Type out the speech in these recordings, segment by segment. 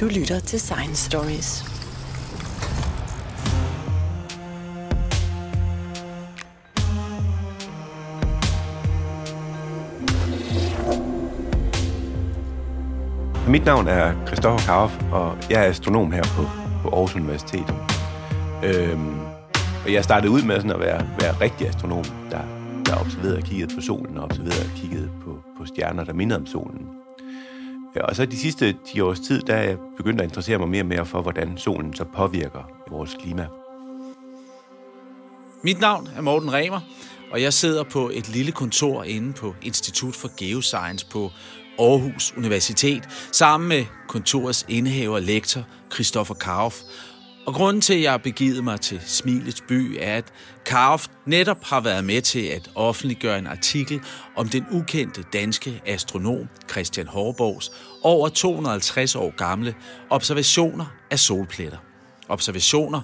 Du lytter til Science Stories. Mit navn er Christoffer Karof, og jeg er astronom her på, på Aarhus Universitet. Øhm, og jeg startede ud med sådan at være, være rigtig astronom, der, der observerede og kiggede på solen, og observerede og kiggede på, på stjerner, der mindede om solen. Og så de sidste 10 års tid, der er jeg begyndt at interessere mig mere og mere for, hvordan solen så påvirker vores klima. Mit navn er Morten Remer, og jeg sidder på et lille kontor inde på Institut for Geoscience på Aarhus Universitet, sammen med kontorets indehaver lektor Christoffer Karof, og grunden til, at jeg har begivet mig til Smilets by, er, at Karoff netop har været med til at offentliggøre en artikel om den ukendte danske astronom Christian Horborgs over 250 år gamle observationer af solpletter. Observationer,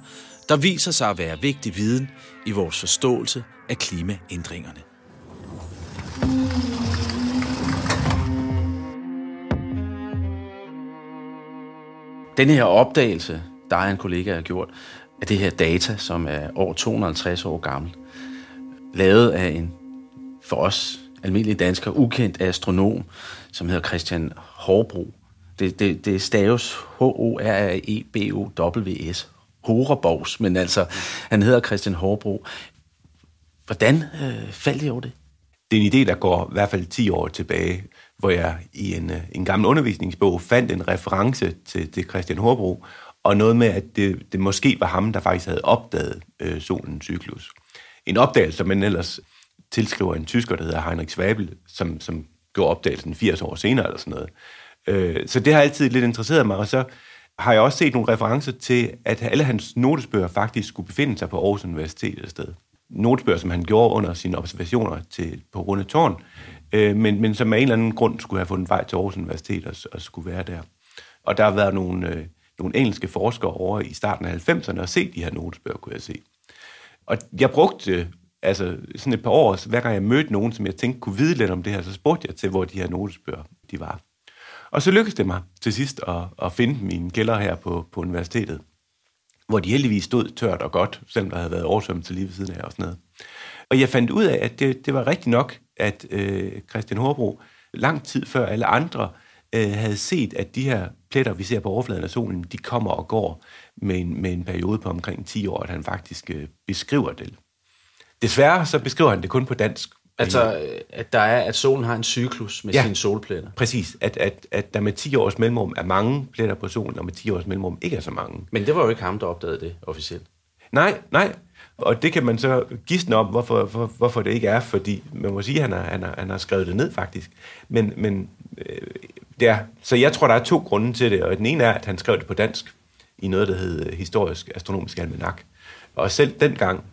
der viser sig at være vigtig viden i vores forståelse af klimaændringerne. Den her opdagelse, dig og en kollega har gjort, af det her data, som er over 250 år gammel, lavet af en for os almindelige dansker ukendt astronom, som hedder Christian Horbro. Det, det, det staves H-O-R-E-B-O-W-S. Horeborgs, men altså, han hedder Christian Horbro. Hvordan øh, faldt I over det? Det er en idé, der går i hvert fald 10 år tilbage, hvor jeg i en, øh, en gammel undervisningsbog fandt en reference til, til Christian Horbro, og noget med, at det, det måske var ham, der faktisk havde opdaget øh, solens cyklus. En opdagelse, som man ellers tilskriver en tysker, der hedder Heinrich Schwabel, som, som gjorde opdagelsen 80 år senere eller sådan noget. Øh, så det har altid lidt interesseret mig, og så har jeg også set nogle referencer til, at alle hans notesbøger faktisk skulle befinde sig på Aarhus Universitet et sted. Notesbøger, som han gjorde under sine observationer til, på Runde Tårn, øh, men, men som af en eller anden grund skulle have fundet vej til Aarhus Universitet og, og skulle være der. Og der har været nogle, øh, nogle engelske forskere over i starten af 90'erne og set de her notesbøger, kunne jeg se. Og jeg brugte altså sådan et par år, hver gang jeg mødte nogen, som jeg tænkte kunne vide lidt om det her, så spurgte jeg til, hvor de her notesbøger de var. Og så lykkedes det mig til sidst at, at finde dem i en kælder her på, på universitetet, hvor de heldigvis stod tørt og godt, selvom der havde været oversvømmelse lige ved siden af og sådan noget. Og jeg fandt ud af, at det, det var rigtigt nok, at øh, Christian Horbro lang tid før alle andre øh, havde set, at de her pletter, vi ser på overfladen af solen, de kommer og går med en, med en periode på omkring 10 år, at han faktisk øh, beskriver det. Desværre så beskriver han det kun på dansk, Altså, øh, at der er, at solen har en cyklus med ja, sine solpletter. Præcis. At, at, at der med 10 års mellemrum er mange pletter på solen, og med 10 års mellemrum ikke er så mange. Men det var jo ikke ham, der opdagede det officielt. Nej, nej. Og det kan man så gisne om, hvorfor, hvor, hvorfor det ikke er, fordi man må sige, at han har, han har, han har skrevet det ned faktisk. Men, men øh, ja, så jeg tror, der er to grunde til det, og den ene er, at han skrev det på dansk i noget, der hed Historisk Astronomisk Almanak. Og selv dengang,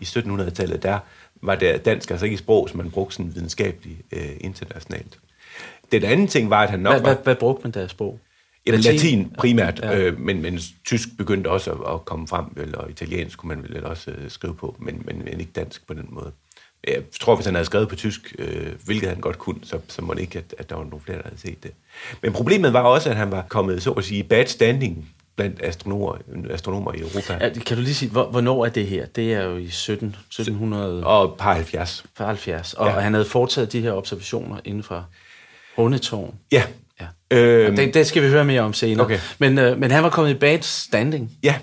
i 1700-tallet, der var det dansk altså ikke et sprog, som man brugte sådan videnskabeligt øh, internationalt. Den anden ting var, at han nok hvad, var... Hvad, hvad brugte man der sprog? Jamen, latin, latin primært, ja. øh, men, men tysk begyndte også at, at komme frem, eller italiensk kunne man vel også øh, skrive på, men, men, men ikke dansk på den måde. Jeg tror, hvis han havde skrevet på tysk, øh, hvilket han godt kunne, så, så må det ikke, at, at der var nogle flere, der havde set det. Men problemet var også, at han var kommet, så at sige, bad standing blandt astronomer, astronomer i Europa. Ja, kan du lige sige, hvornår er det her? Det er jo i 17, 1700... Og par 70. Par 70. Og ja. han havde foretaget de her observationer inden for Rundetårn. Ja. ja. Øhm, det, det skal vi høre mere om senere. Okay. Men, øh, men han var kommet i bad standing. Ja,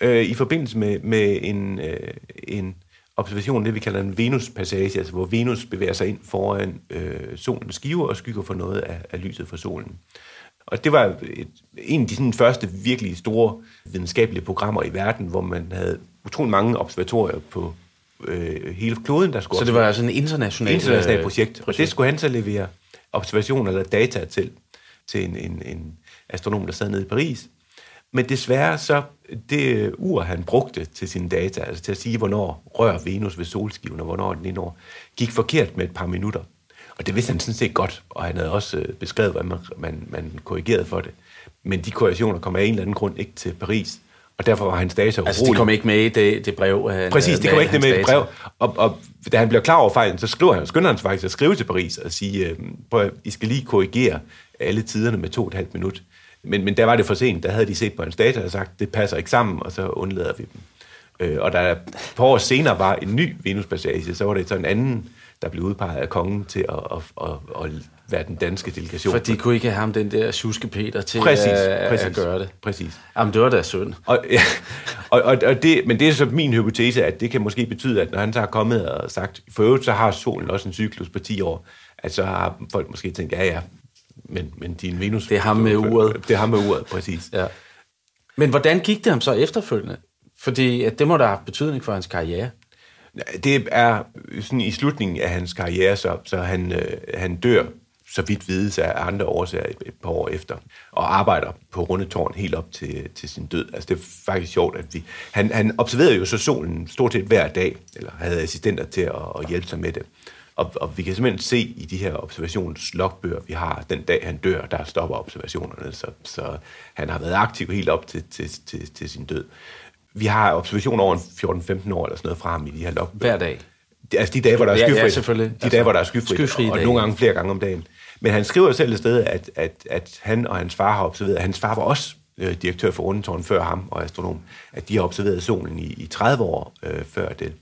øh, i forbindelse med, med en, øh, en observation, det vi kalder en Venus-passage, altså hvor Venus bevæger sig ind foran øh, solens skive og skygger for noget af, af lyset fra solen. Og det var et, en af de sådan, første virkelig store videnskabelige programmer i verden, hvor man havde utrolig mange observatorier på øh, hele kloden, der skulle... Så det var altså en international... International projekt, projekt, og det skulle han så levere observationer eller data til, til en, en, en astronom, der sad nede i Paris. Men desværre så, det ur, han brugte til sine data, altså til at sige, hvornår rører Venus ved solskiven, og hvornår den indår, gik forkert med et par minutter. Og det vidste han sådan set godt, og han havde også øh, beskrevet, hvordan man, man, man korrigerede for det. Men de korrektioner kom af en eller anden grund ikke til Paris, og derfor var hans data urolig. Altså, de kom ikke med i det, det brev? Han, Præcis, det kom ikke med i det brev. Og, og da han blev klar over fejlen, så skriver han, skynder han faktisk at skrive til Paris og sige, øh, prøv, I skal lige korrigere alle tiderne med to og et halvt minut. Men, men der var det for sent. Der havde de set på en data og sagt, det passer ikke sammen, og så undlader vi dem. Øh, og der et par år senere var en ny Venuspassage, så var det så en anden, der blev udpeget af kongen til at, at, at, at være den danske delegation. For de kunne ikke have ham, den der Sjuske Peter, til præcis, at, præcis, at gøre det. Præcis. Jamen, det var da synd. Og, ja, og, og, og det, men det er så min hypotese, at det kan måske betyde, at når han så har kommet og sagt, for øvrigt så har solen også en cyklus på 10 år, at så har folk måske tænkt, ja ja, men, men din Venus... Det er ham med uret. Det er ham med uret, præcis. Ja. Men hvordan gik det ham så efterfølgende? Fordi at det må da have betydning for hans karriere. Det er sådan i slutningen af hans karriere, så, så han, øh, han dør, så vidt vides af andre årsager et, et par år efter, og arbejder på Rundetårn helt op til, til sin død. Altså det er faktisk sjovt, at vi... Han, han observerede jo så solen stort set hver dag, eller havde assistenter til at, at hjælpe sig med det. Og, og vi kan simpelthen se i de her observationslogbøger, vi har, den dag han dør, der stopper observationerne. Så, så han har været aktiv helt op til, til, til, til sin død. Vi har observationer over 14-15 år eller sådan noget fra ham i de her logbøger. Hver dag? Altså de dage, hvor der er Ja, ja, skyfrit. selvfølgelig. De Altså, dage, hvor der er skyfrit, skyfrie og dage. nogle gange flere gange om dagen. Men han skriver selv et sted, at, at, at han og hans far har observeret, at hans far var også øh, direktør for Rundetårn før ham og astronom, at de har observeret solen i, i 30 år øh, før det.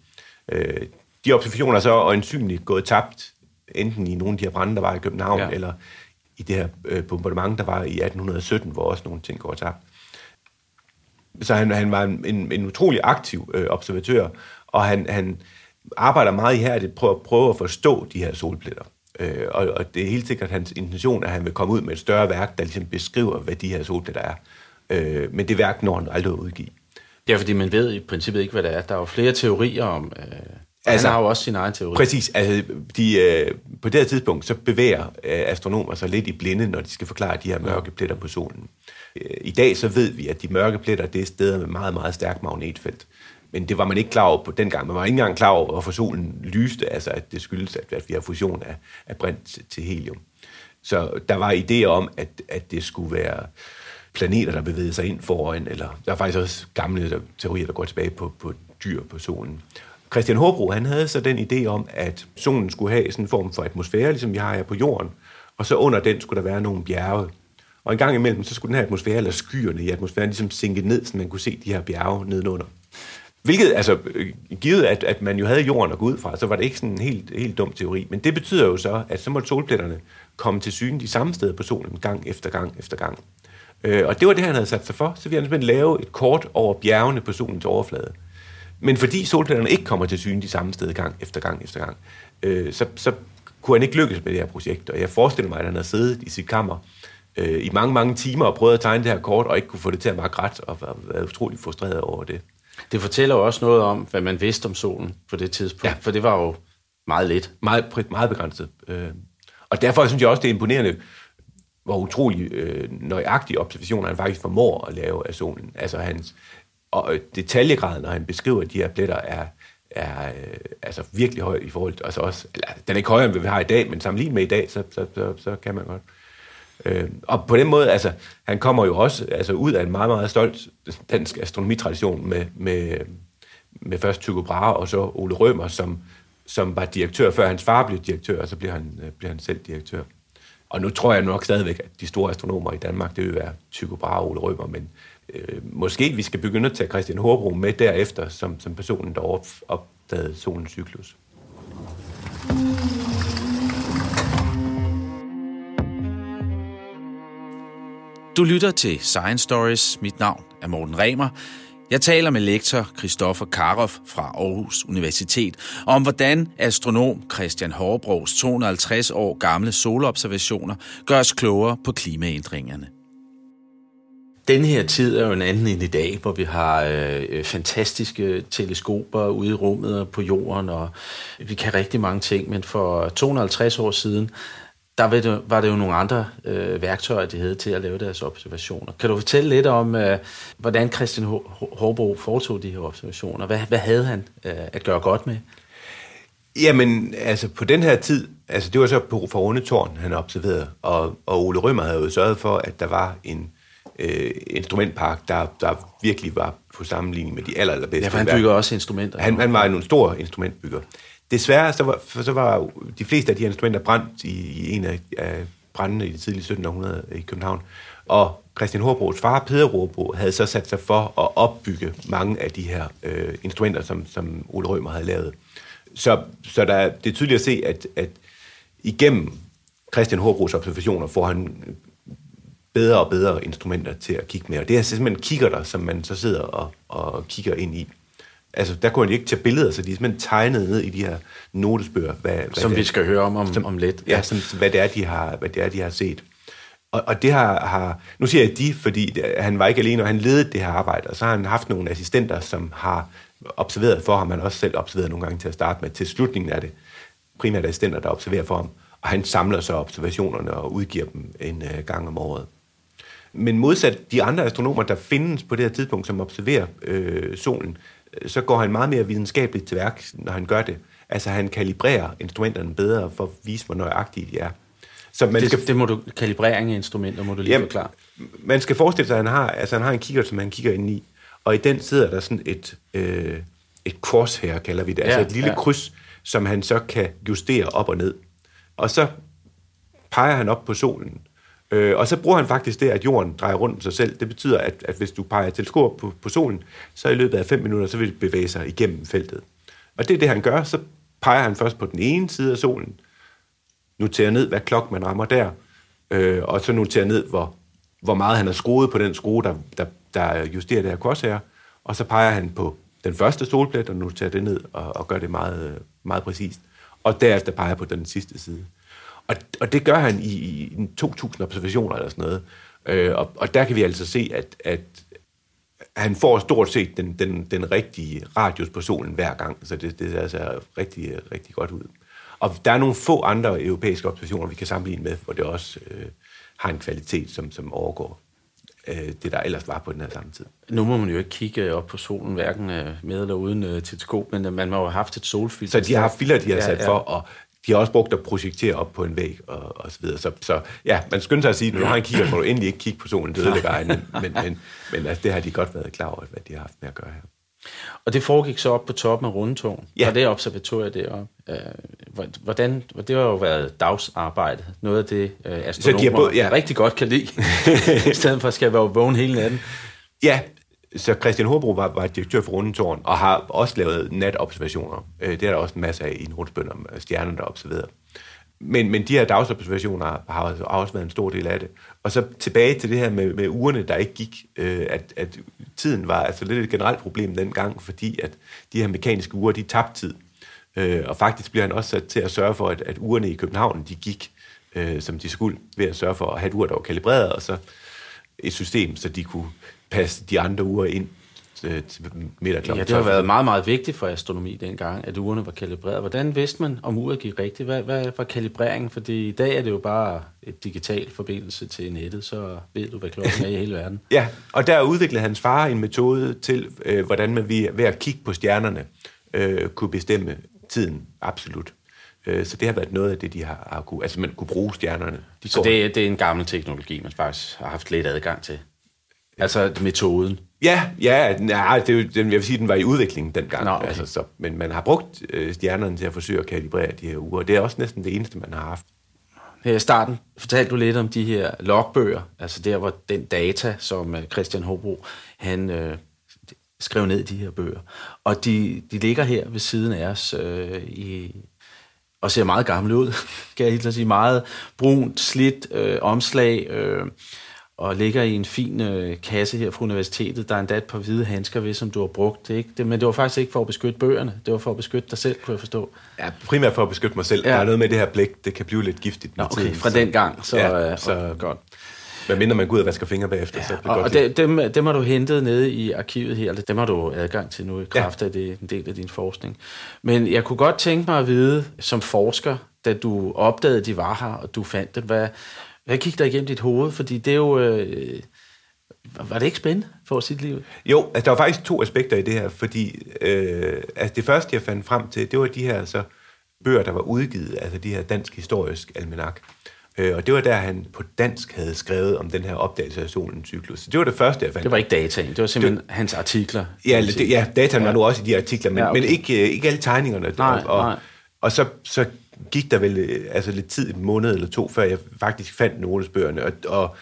Øh, de observationer er så øjensynligt gået tabt, enten i nogle af de her brænde, der var i København, Ja. eller i det her øh, bombardement, der var i 1817, hvor også nogle ting går tabt. Så han, han var en, en, en utrolig aktiv øh, observatør, og han, han arbejder meget ihærdigt på at prøve at forstå de her solpletter. Øh, og, og det er helt sikkert hans intention, at han vil komme ud med et større værk, der ligesom beskriver, hvad de her solpletter er. Øh, men det værk når han aldrig at udgive. Ja, fordi man ved i princippet ikke, hvad det er. Der er jo flere teorier om... Øh, altså, han har jo også sin egen teori. Præcis. Altså, de, øh, på det her tidspunkt, så bevæger øh, astronomer sig lidt i blinde, når de skal forklare de her mørke pletter på solen. Øh, I dag så ved vi, at de mørke pletter, det er steder med meget, meget stærkt magnetfelt. Men det var man ikke klar over på dengang. Man var ikke engang klar over, hvorfor solen lyste, altså at det skyldes, at, at vi har fusion af, af brint til, helium. Så der var idéer om, at, at det skulle være planeter, der bevægede sig ind foran, eller der er faktisk også gamle teorier, der går tilbage på, på dyr på solen. Christian Håbro, han havde så den idé om, at solen skulle have sådan en form for atmosfære, ligesom vi har her på jorden, og så under den skulle der være nogle bjerge. Og en gang imellem, så skulle den her atmosfære, eller skyerne i atmosfæren, ligesom sænke ned, så man kunne se de her bjerge nedenunder. Hvilket, altså, øh, givet at, at man jo havde jorden at gå ud fra, så var det ikke sådan en helt, helt dum teori. Men det betyder jo så, at så måtte solpletterne komme til syne de samme steder på solen, gang efter gang efter gang. Øh, og det var det, han havde sat sig for. Så ville han simpelthen lave et kort over bjergene på solens overflade. Men fordi solpletterne ikke kommer til syne de samme steder gang efter gang efter gang, øh, så, så kunne han ikke lykkes med det her projekt. Og jeg forestiller mig, at han havde siddet i sit kammer øh, i mange, mange timer og prøvet at tegne det her kort, og ikke kunne få det til at makke ret, og var- utrolig frustreret over det. Det fortæller jo også noget om, hvad man vidste om solen på det tidspunkt. Ja. For det var jo meget lidt. Meget, meget begrænset. Øh, og derfor synes jeg også, det er imponerende, hvor utrolig øh, nøjagtige observationer han faktisk formår at lave af solen. Altså hans og øh, detaljegraden, når han beskriver de her pletter, er, er øh, altså virkelig høj i forhold til, altså også, eller, den er ikke højere, end vi har i dag, men sammenlignet med i dag, så, så, så, så kan man godt. Øh, og på den måde, altså, han kommer jo også altså, ud af en meget, meget stolt dansk astronomitradition med, med, med først Tycho Brahe og så Ole Rømer, som, som var direktør, før hans far blev direktør, og så bliver han, øh, bliver han selv direktør. Og nu tror jeg nok stadigvæk, at de store astronomer i Danmark, det vil være Tycho Brahe og Ole Rømer, men øh, måske vi skal begynde at tage Christian Hobro med derefter, som, som personen, der opdagede solens cyklus. Du lytter til Science Stories. Mit navn er Morten Remer. Jeg taler med lektor Christoffer Karoff fra Aarhus Universitet om, hvordan astronom Christian Hårbrogs 250 år gamle solobservationer gør os klogere på klimaændringerne. Den her tid er jo en anden end i dag, hvor vi har øh, fantastiske teleskoper ude i rummet og på jorden, og vi kan rigtig mange ting. Men for 250 år siden, der var det, var det jo nogle andre øh, værktøjer, de havde til at lave deres observationer. Kan du fortælle lidt om, øh, hvordan Christian Hårbo foretog de her observationer? Hvad, hvad havde han øh, at gøre godt med? Jamen, altså på den her tid, altså det var så på for Rundetårn, han observerede, og, og Ole Rømer havde jo sørget for, at der var en øh, instrumentpark, der, der virkelig var på sammenligning med de aller, allerbedste. Ja, for han bygger også instrumenter. Han, han var en stor instrumentbygger. Desværre så var, for så var de fleste af de her instrumenter brændt i, i en af, af brændende i det tidlige 1700 i København. Og Christian Horbros far, Peder Hobro, havde så sat sig for at opbygge mange af de her øh, instrumenter, som, som Ole Rømer havde lavet. Så, så der, det er tydeligt at se, at, at igennem Christian Hobros observationer får han bedre og bedre instrumenter til at kigge med. Og det er simpelthen kigger der, som man så sidder og, og kigger ind i. Altså, der kunne han ikke tage billeder, så de er simpelthen tegnet ned i de her notesbøger. Hvad, hvad som vi skal høre om om, som, om lidt. Ja, som, hvad, det er, de har, hvad det er, de har set. Og, og det har, har... Nu siger jeg de, fordi det, han var ikke alene, og han ledede det her arbejde. Og så har han haft nogle assistenter, som har observeret for ham. Han har også selv observeret nogle gange til at starte med. Til slutningen er det primært assistenter, der observerer for ham. Og han samler så observationerne og udgiver dem en uh, gang om året. Men modsat de andre astronomer, der findes på det her tidspunkt, som observerer øh, solen, øh, så går han meget mere videnskabeligt til værk, når han gør det. Altså han kalibrerer instrumenterne bedre for at vise, hvor nøjagtige de er. Så man det, skal, det må du, kalibrering af instrumenter må du lige jamen, forklare. Man skal forestille sig, at han har, altså han har en kigger, som han kigger ind i, og i den sidder der sådan et, øh, et crosshair, kalder vi det, altså ja, altså et lille ja. kryds, som han så kan justere op og ned. Og så peger han op på solen, Øh, og så bruger han faktisk det, at jorden drejer rundt om sig selv. Det betyder, at, at hvis du peger teleskop på, på solen, så i løbet af 5 minutter, så vil det bevæge sig igennem feltet. Og det er det, han gør. Så peger han først på den ene side af solen, noterer ned, hvad klok man rammer der, øh, og så noterer ned, hvor, hvor meget han har skruet på den skrue, der, der, der justerer det her crosshair, og så peger han på den første solplet og noterer det ned og, og gør det meget, meget præcist. Og derefter peger på den sidste side. Og, og det gør han i, i 2.000 observationer eller sådan noget. Øh, og, og der kan vi altså se, at, at han får stort set den, den, den rigtige radius på solen hver gang, så det, det ser altså rigtig, rigtig godt ud. Og der er nogle få andre europæiske observationer, vi kan sammenligne med, hvor det også øh, har en kvalitet, som, som overgår øh, det, der ellers var på den her samme tid. Nu må man jo ikke kigge op på solen, hverken øh, med eller uden øh, teleskop, men øh, man må jo have haft et solfilter. Så de har haft filter, de har sat ja, ja. for, og de har også brugt at projektere op på en væg og, og så videre. Så, så ja, man skynder sig at sige, når du har en kigger, må du endelig ikke kigge på solen, det ødelægger egen. Men, men, men altså, det har de godt været klar over, hvad de har haft med at gøre her. Og det foregik så op på toppen af Rundetårn, ja. og det observatoriet deroppe. Øh, hvordan, det har jo været dagsarbejde, noget af det øh, astronomer så de både, ja. rigtig godt kan lide, i stedet for at skal være vågen hele natten. Ja, så Christian Hobro var, var direktør for Rundetårn, og har også lavet natobservationer. Øh, det er der også en masse af i Nordspøn om øh, stjernerne, der er observeret. Men, men de her dagsobservationer har også været en stor del af det. Og så tilbage til det her med, med ugerne, der ikke gik, øh, at, at tiden var altså lidt et generelt problem dengang, fordi at de her mekaniske uger, de tabte tid. Øh, og faktisk bliver han også sat til at sørge for, at, at ugerne i København, de gik, øh, som de skulle, ved at sørge for at have et ur, der var kalibreret, og så et system, så de kunne passe de andre uger ind til, til kl. Ja, det har været meget, meget vigtigt for astronomi dengang, at ugerne var kalibreret. Hvordan vidste man, om uret gik rigtigt? Hvad, hvad var kalibreringen? Fordi i dag er det jo bare et digital forbindelse til nettet, så ved du, hvad klokken er i hele verden. Ja, og der udviklede hans far en metode til, øh, hvordan man ved at kigge på stjernerne øh, kunne bestemme tiden absolut. Øh, så det har været noget af det, de har, har kunne, altså man kunne bruge stjernerne. De så det, det er en gammel teknologi, man faktisk har haft lidt adgang til? Altså metoden? Ja, ja, nej, det er jo, den, jeg vil sige, den var i udvikling dengang. Nå, okay. altså, så, men man har brugt øh, stjernerne til at forsøge at kalibrere de her uger. Det er også næsten det eneste, man har haft. Her i starten fortalte du lidt om de her logbøger, altså der, hvor den data, som øh, Christian Hobro, han øh, skrev ned i de her bøger. Og de, de ligger her ved siden af os øh, i, og ser meget gamle ud, kan jeg helt sige. Meget brunt, slidt øh, omslag, øh, og ligger i en fin øh, kasse her fra universitetet. Der er endda et par hvide handsker ved, som du har brugt. Det, ikke? Det, men det var faktisk ikke for at beskytte bøgerne. Det var for at beskytte dig selv, kunne jeg forstå. Ja, primært for at beskytte mig selv. Ja. Der er noget med det her blæk, det kan blive lidt giftigt. Nå, okay, tiden, fra så, den gang. Så, ja, øh, så godt. Hvad mindre man går ud og vasker fingre bagefter. Ja, så det og, og det, dem, dem har du hentet nede i arkivet her. Dem har du adgang til nu i kraft ja. af det en del af din forskning. Men jeg kunne godt tænke mig at vide, som forsker, da du opdagede, de var her, og du fandt dem, hvad, hvad gik der igennem dit hoved? Fordi det er jo... Øh, var det ikke spændende for sit liv? Jo, altså der var faktisk to aspekter i det her, fordi øh, altså det første, jeg fandt frem til, det var de her så bøger, der var udgivet, altså de her dansk historisk almanak. Øh, og det var der, han på dansk havde skrevet om den her opdagelse af solens cyklus. Så det var det første, jeg fandt. Det var ikke dataen, det var simpelthen det, hans artikler. Ja, det, ja dataen ja. var nu også i de artikler, men, ja, okay. men ikke, øh, ikke alle tegningerne. Nej, og, nej. og så, så gik der vel øh, altså lidt tid, en måned eller to, før jeg faktisk fandt notesbøgerne, og, og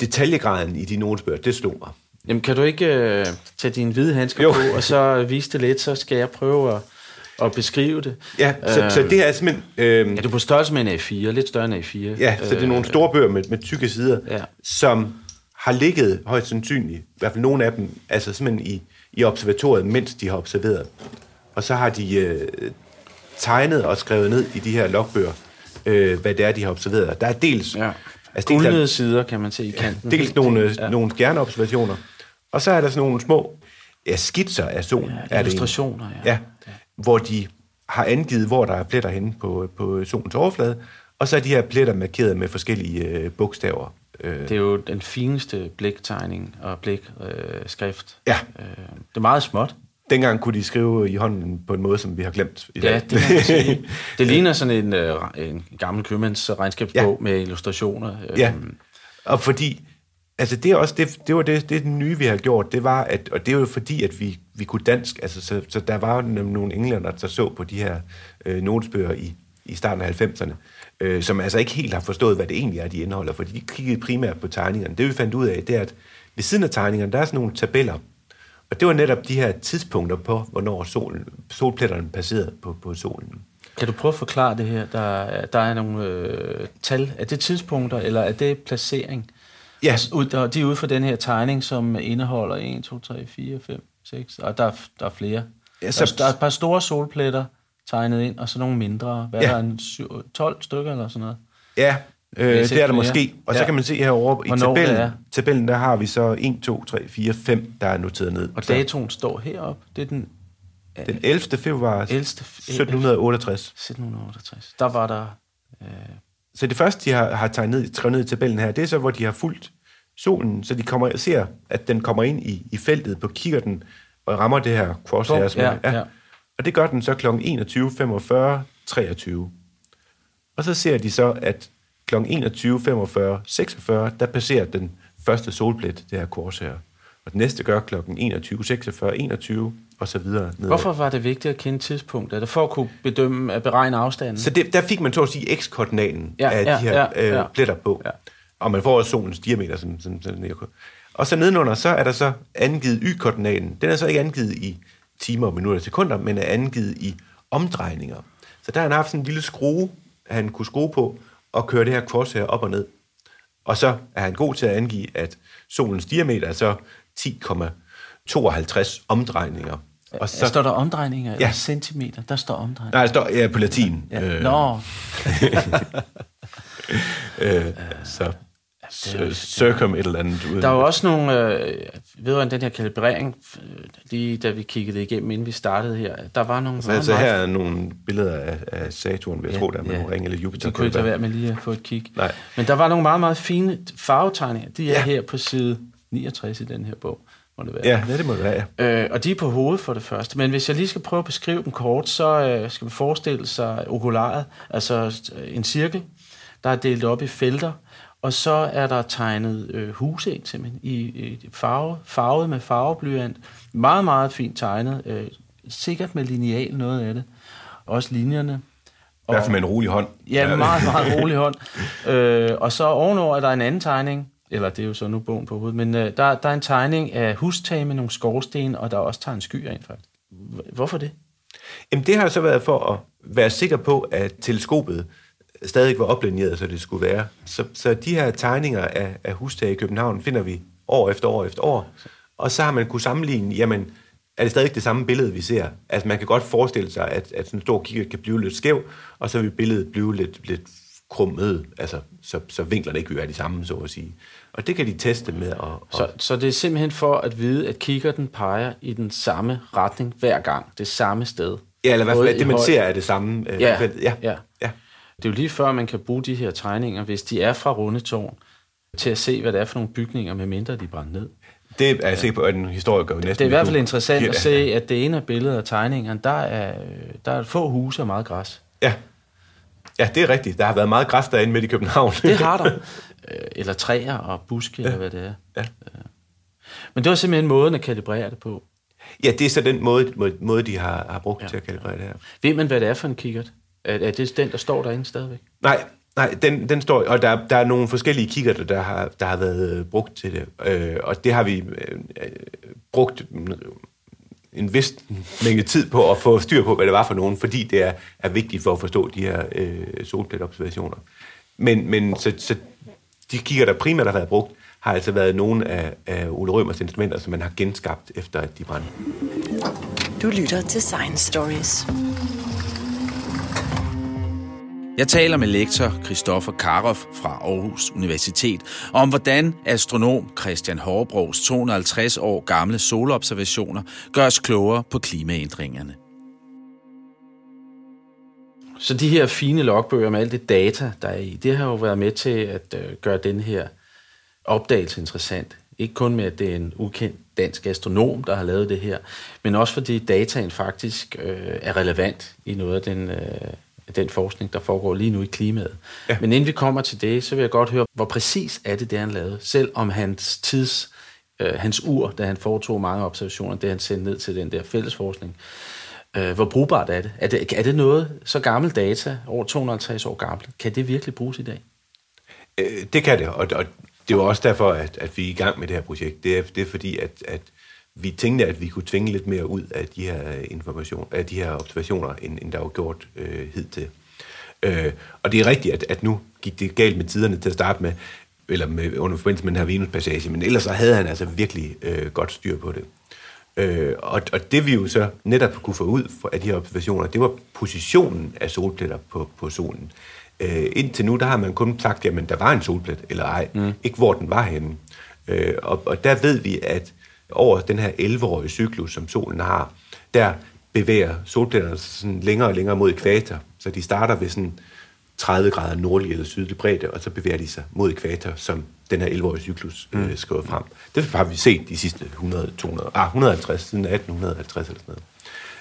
detaljegraden i de notesbøger, det slog mig. Jamen, kan du ikke øh, tage dine hvide handsker Jo. på, og så vise det lidt, så skal jeg prøve at, at beskrive det. Ja, så, øh, så det er simpelthen... Øh, Er du på størrelse med en A4? Lidt større end A4? ja, så det er nogle store bøger med, med tykke sider, Ja. som har ligget højst sandsynligt, i hvert fald nogle af dem, altså simpelthen i, i observatoriet, mens de har observeret. Og så har de øh, tegnet og skrevet ned i de her logbøger, øh, hvad det er, de har observeret. Der er dels... Ja. Altså, dels, Guldnede er, sider, kan man se i kanten. dels nogle, Ja. nogle stjerneobservationer, og så er der sådan nogle små ja, skitser af solen. Ja, er det illustrationer, ja. ja. Hvor de har angivet, hvor der er pletter henne på, på solens overflade, og så er de her pletter markeret med forskellige øh, bogstaver. Øh, Det er jo den fineste bliktegning og blikskrift. Øh, skrift. Ja. Øh, det er meget småt. Dengang kunne de skrive i hånden på en måde, som vi har glemt i dag. Ja, det må man sige. Det ligner sådan en, øh, en gammel købmands regnskabsbog ja. med illustrationer. Øh, Ja, og fordi, altså det er også, det, det var det, det nye, vi har gjort, det var, at, og det er jo fordi, at vi, vi kunne dansk, altså så, så der var jo nogle englænder, der så på de her øh, notesbøger i, i starten af 90'erne, øh, som altså ikke helt har forstået, hvad det egentlig er, de indeholder, fordi de kiggede primært på tegningerne. Det vi fandt ud af, det er, at ved siden af tegningerne, der er sådan nogle tabeller, og det var netop de her tidspunkter på, hvornår solen, solpletterne passerede på, på solen. Kan du prøve at forklare det her? Der, er- der er nogle øh, tal. Er det tidspunkter, eller er det placering? Ja, Altså, ud- og de er ude for den her tegning, som indeholder 1, 2, 3, 4, 5, 6, og der er, der er flere. Ja, så- så, der er et par store solpletter tegnet ind, og så nogle mindre. Hvad Ja. er der, en syv, 12 stykker eller sådan noget? Ja, øh, det ikke er der måske. Og så Ja. kan man se herovre i Hvornår det tabellen, er. tabellen, der har vi så 1, 2, 3, 4, 5, der er noteret ned. Og Så datoen står heroppe. Det er den Den 11. februar 11. 1768. 1768. Der var der... Øh, Så det første, de har, har tegnet, ned, skrevet ned i tabellen her, det er så, hvor de har fulgt solen, så de kommer, ser, at den kommer ind i, i feltet på kikkerten og rammer det her crosshair. Punkt, som er- ja, ja. Og det gør den så kl. 21.45, 23. Og så ser de så, at kl. 21.45, 46, der passerer den første solplet, det her crosshair. Og den næste gør kl. 21.46, 21 og så videre. nedad. hvorfor var det vigtigt at kende tidspunkt? Er det for at kunne bedømme, at beregne afstanden? Så det, der fik man så at sige x-koordinaten Ja, af ja, de her ja, ja, ja. øh, pletter på. Ja. Og man får også solens diameter. Sådan, sådan, sådan, kunne- og så nedenunder, så er der så angivet y-koordinaten. Den er så ikke angivet i timer, minutter og sekunder, men er angivet i omdrejninger. Så der har han haft sådan en lille skrue, han kunne skrue på, og køre det her crosshair op og ned. Og så er han god til at angive, at solens diameter er så 10,52 omdrejninger. Og Så så, står der omdrejninger eller Ja. centimeter? Der står omdrejninger. nej, der står ja, på latin. Ja. Øh, Nå, Øh, så c- circum et eller andet. Uden. der er jo også nogle, øh, vedrørende den her kalibrering, øh, lige da vi kiggede det igennem, inden vi startede her, der var nogle Så altså, her er nogle billeder af, af Saturn, vil jeg ja, tro, der er med ja. nogle ringe eller Jupiter. De kunne ikke være med lige at få et kig. Nej. Men der var nogle meget, meget fine farvetegninger. De er Ja. her på side 69 i den her bog, må det være. Ja, det må det være. ja. Øh, og de er på hovedet for det første. Men hvis jeg lige skal prøve at beskrive dem kort, så øh, skal vi forestille sig okularet, altså øh, en cirkel, der er delt op i felter, og så er der tegnet øh, huse ind simpelthen i, i farve, farvet med farveblyant. Meget, meget fint tegnet. Øh, sikkert med lineal noget af det. Også linjerne. I hvert fald med en rolig hånd. Ja, meget, meget rolig hånd. Øh, og så ovenover er der en anden tegning, eller det er jo så nu bogen på hovedet, men øh, der, der er en tegning af hustage med nogle skorsten, og der er også tegnet skyer ind faktisk. Hvorfor det? Jamen, det har så været for at være sikker på, at teleskopet stadig var oplinjeret, så det skulle være. Så, så de her tegninger af, af hustage i København finder vi år efter år efter år. Og så har man kunne sammenligne, jamen, er det stadig det samme billede, vi ser? Altså, man kan godt forestille sig, at, at sådan en stor kikkert kan blive lidt skæv, og så vil billedet blive lidt, lidt krummet, altså, så, så vinklerne ikke vil være de samme, så at sige. Og det kan de teste med. Og, og, Så, så det er simpelthen for at vide, at kikkerten peger i den samme retning hver gang, det samme sted. ja, eller i hvert fald, at det, man høj- ser, er det samme. øh, Ja, ja. ja. ja. Det er jo lige før, man kan bruge de her tegninger, hvis de er fra Rundetårn, til at se, hvad det er for nogle bygninger, medmindre de brænder ned. Det er jeg sikker på, at en historiker næsten... Det er i hvert fald interessant at se, at det ene af billedet af tegningerne, der er, der er få huse og meget græs. Ja. ja, det er rigtigt. Der har været meget græs derinde midt i København. Det har der. Øh, eller træer og buske, ja. eller hvad det er. Ja. Men det var simpelthen måden at kalibrere det på. ja, det er så den måde, måde, måde de har, har brugt ja. til at kalibrere det her. Ved man, hvad det er for en kikkert? Er, er det den, der står derinde stadigvæk? Nej, nej den, den står, og der, der er nogle forskellige kigger, der har, der har været øh, brugt til det. Øh, og det har vi øh, øh, brugt en vis mængde tid på at få styr på, hvad det var for nogen, fordi det er, er vigtigt for at forstå de her øh, solpletobservationer. Men, men så, så de kigger, der primært har været brugt, har altså været nogle af, af Ole Rømers instrumenter, som man har genskabt efter, at de brændte. Du lytter til Science Stories. Jeg taler med lektor Christoffer Karoff fra Aarhus Universitet om, hvordan astronom Christian Hårbrogs 250 år gamle solobservationer gør os klogere på klimaændringerne. Så de her fine logbøger med alt det data, der er i, det har jo været med til at øh, gøre den her opdagelse interessant. Ikke kun med, at det er en ukendt dansk astronom, der har lavet det her, men også fordi dataen faktisk øh, er relevant i noget af den, øh, den forskning, der foregår lige nu i klimaet. Ja. Men inden vi kommer til det, så vil jeg godt høre, hvor præcis er det, det han lavede, selv om hans tids, øh, hans ur, da han foretog mange observationer, det han sendte ned til den der fællesforskning, øh, hvor brugbart er det? Er, det? er det noget så gammel data, over 250 år gammelt, kan det virkelig bruges i dag? Øh, det kan det, og, og det var også derfor, at, at vi er i gang med det her projekt. Det er, det er fordi, at, at vi tænkte, at vi kunne tvinge lidt mere ud af de her, information, af de her observationer, end, end der var gjort øh, hidtil. Øh, og det er rigtigt, at, at nu gik det galt med tiderne til at starte med, eller med, under forbindelse med den her Venus-passage, men ellers så havde han altså virkelig øh, godt styr på det. Øh, og, og det vi jo så netop kunne få ud af de her observationer, det var positionen af solpletter på, på solen. Øh, indtil nu, der har man kun sagt, jamen der var en solplet, eller ej. Mm. Ikke hvor den var henne. Øh, og, og der ved vi, at over den her 11-årige cyklus, som solen har, der bevæger solpletterne sådan længere og længere mod ekvator. Så de starter ved sådan 30 grader nordlig eller sydlig bredde, og så bevæger de sig mod ekvator, som den her 11-årige cyklus øh, mm. skriver frem. Det har vi set de sidste 100, 200, ah, 150, siden 1850 eller sådan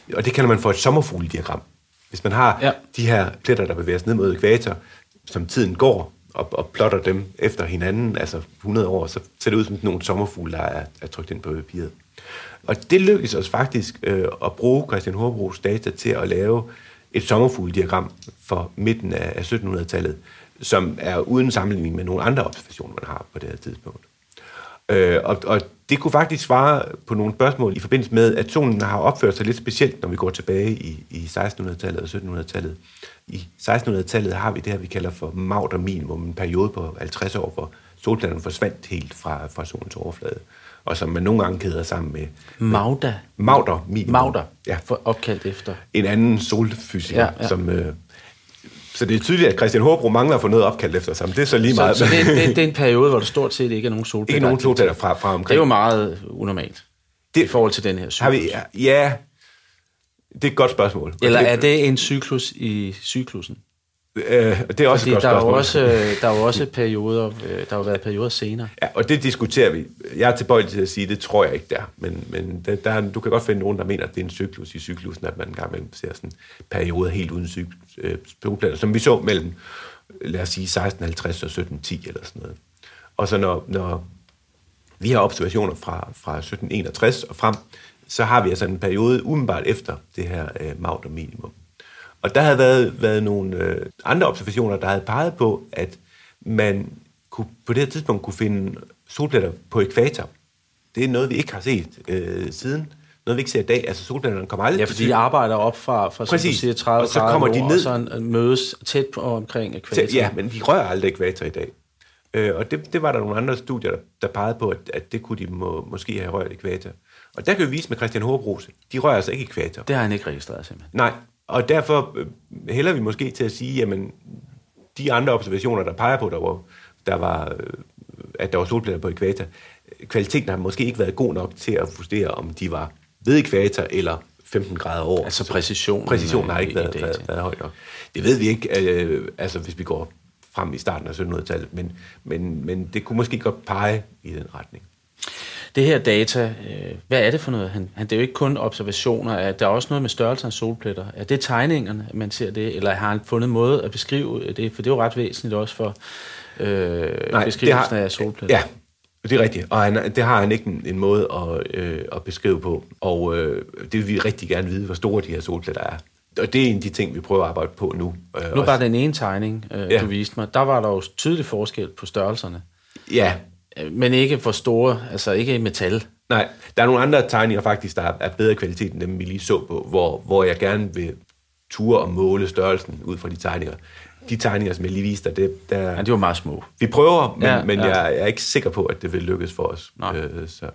noget. Og det kalder man for et sommerfuglediagram. Hvis man har ja. de her pletter, der bevæger sig ned mod ekvator, som tiden går, og, og plotter dem efter hinanden, altså 100 år, så ser det ud som nogle sommerfugle, der er, er trykt ind på papiret. Og det lykkedes os faktisk øh, at bruge Christian Horbrugs data til at lave et sommerfuglediagram for midten af, af 1700-tallet, som er uden sammenligning med nogle andre observationer, man har på det her tidspunkt. Øh, og, og det kunne faktisk svare på nogle spørgsmål i forbindelse med, at solen har opført sig lidt specielt, når vi går tilbage i, i 1600-tallet og 1700-tallet. I 1600-tallet har vi det her, vi kalder for Mauder minimum, en periode på 50 år, hvor solplaneten forsvandt helt fra, fra solens overflade, og som man nogle gange kæder sammen med... Mauder? Mauder minimum. Mauder, ja. For opkaldt efter. En anden solfysiker, ja, ja. som... Øh, så det er tydeligt, at Christian Håbro mangler at få noget opkaldt efter sig, men det er så lige meget. Så, så det, det, det er en periode, hvor der stort set ikke er nogen solplanter. Ikke nogen solplanter fra, fra omkring. Det er jo meget unormalt det, i forhold til den her cyklus. Har vi, ja, det er et godt spørgsmål. Eller er det en cyklus i cyklusen? Øh, det er også Fordi et godt der spørgsmål. Er også, der er jo også perioder, øh, der har været perioder senere. Ja, og det diskuterer vi. Jeg er tilbøjelig til at sige, det tror jeg ikke der. Men, men der, der, du kan godt finde nogen, der mener, at det er en cyklus i cyklusen, at man engang imellem ser sådan perioder helt uden cyklus, som vi så mellem, lad os sige, 1650 og 1710 eller sådan noget. Og så når, når vi har observationer fra, fra 1761 og frem, så har vi altså en periode umiddelbart efter det her øh, Maunder minimum. Og der havde været, været nogle øh, andre observationer, der havde peget på, at man kunne, på det her tidspunkt kunne finde solpletter på ekvator. Det er noget, vi ikke har set øh, siden. Noget, vi ikke ser i dag. Altså solpletterne kommer aldrig Ja, fordi de arbejder op fra, fra Præcis. Siger, 30 og så kommer de ned. og så mødes tæt på omkring ekvator. Ja, men de rører aldrig ekvator i dag. Øh, og det, det var der nogle andre studier, der, der pegede på, at, at det kunne de må, måske have rørt ekvator. Og der kan vi vise med Christian Håbrose, de rører altså ikke ekvator. Det har han ikke registreret simpelthen. Nej, og derfor øh, hælder vi måske til at sige, jamen, de andre observationer, der peger på, der var, der var, øh, at der var solpletter på ekvator, kvaliteten har måske ikke været god nok til at justere, om de var ved ekvator eller 15 grader over. Altså præcision. Præcisionen har ikke været, været, været høj nok. Det ved vi ikke, øh, altså hvis vi går frem i starten af 1700-tallet, men, men, men det kunne måske godt pege i den retning. Det her data, øh, hvad er det for noget? Han, han, det er jo ikke kun observationer, er der er også noget med størrelse af solpletter. Er det tegningerne, man ser det, eller har han fundet måde at beskrive det? For det er jo ret væsentligt også for øh, Nej, beskrivelsen har, af solpletter. Ja, det er rigtigt, og han, det har han ikke en, en måde at, øh, at beskrive på, og øh, det vil vi rigtig gerne vide, hvor store de her solpletter er. og det er en af de ting, vi prøver at arbejde på nu. Øh, nu bare den ene tegning, øh, ja. du viste mig, der var der jo tydelig forskel på størrelserne. Ja. Men ikke for store, altså ikke i metal. Nej, der er nogle andre tegninger faktisk, der er bedre kvalitet end dem, vi lige så på, hvor, hvor jeg gerne vil ture og måle størrelsen ud fra de tegninger. De tegninger, som jeg lige viste dig, det, der... Ja, de var meget små. Vi prøver, men, ja, men ja. Jeg, jeg er ikke sikker på, at det vil lykkes for os. Øh, så,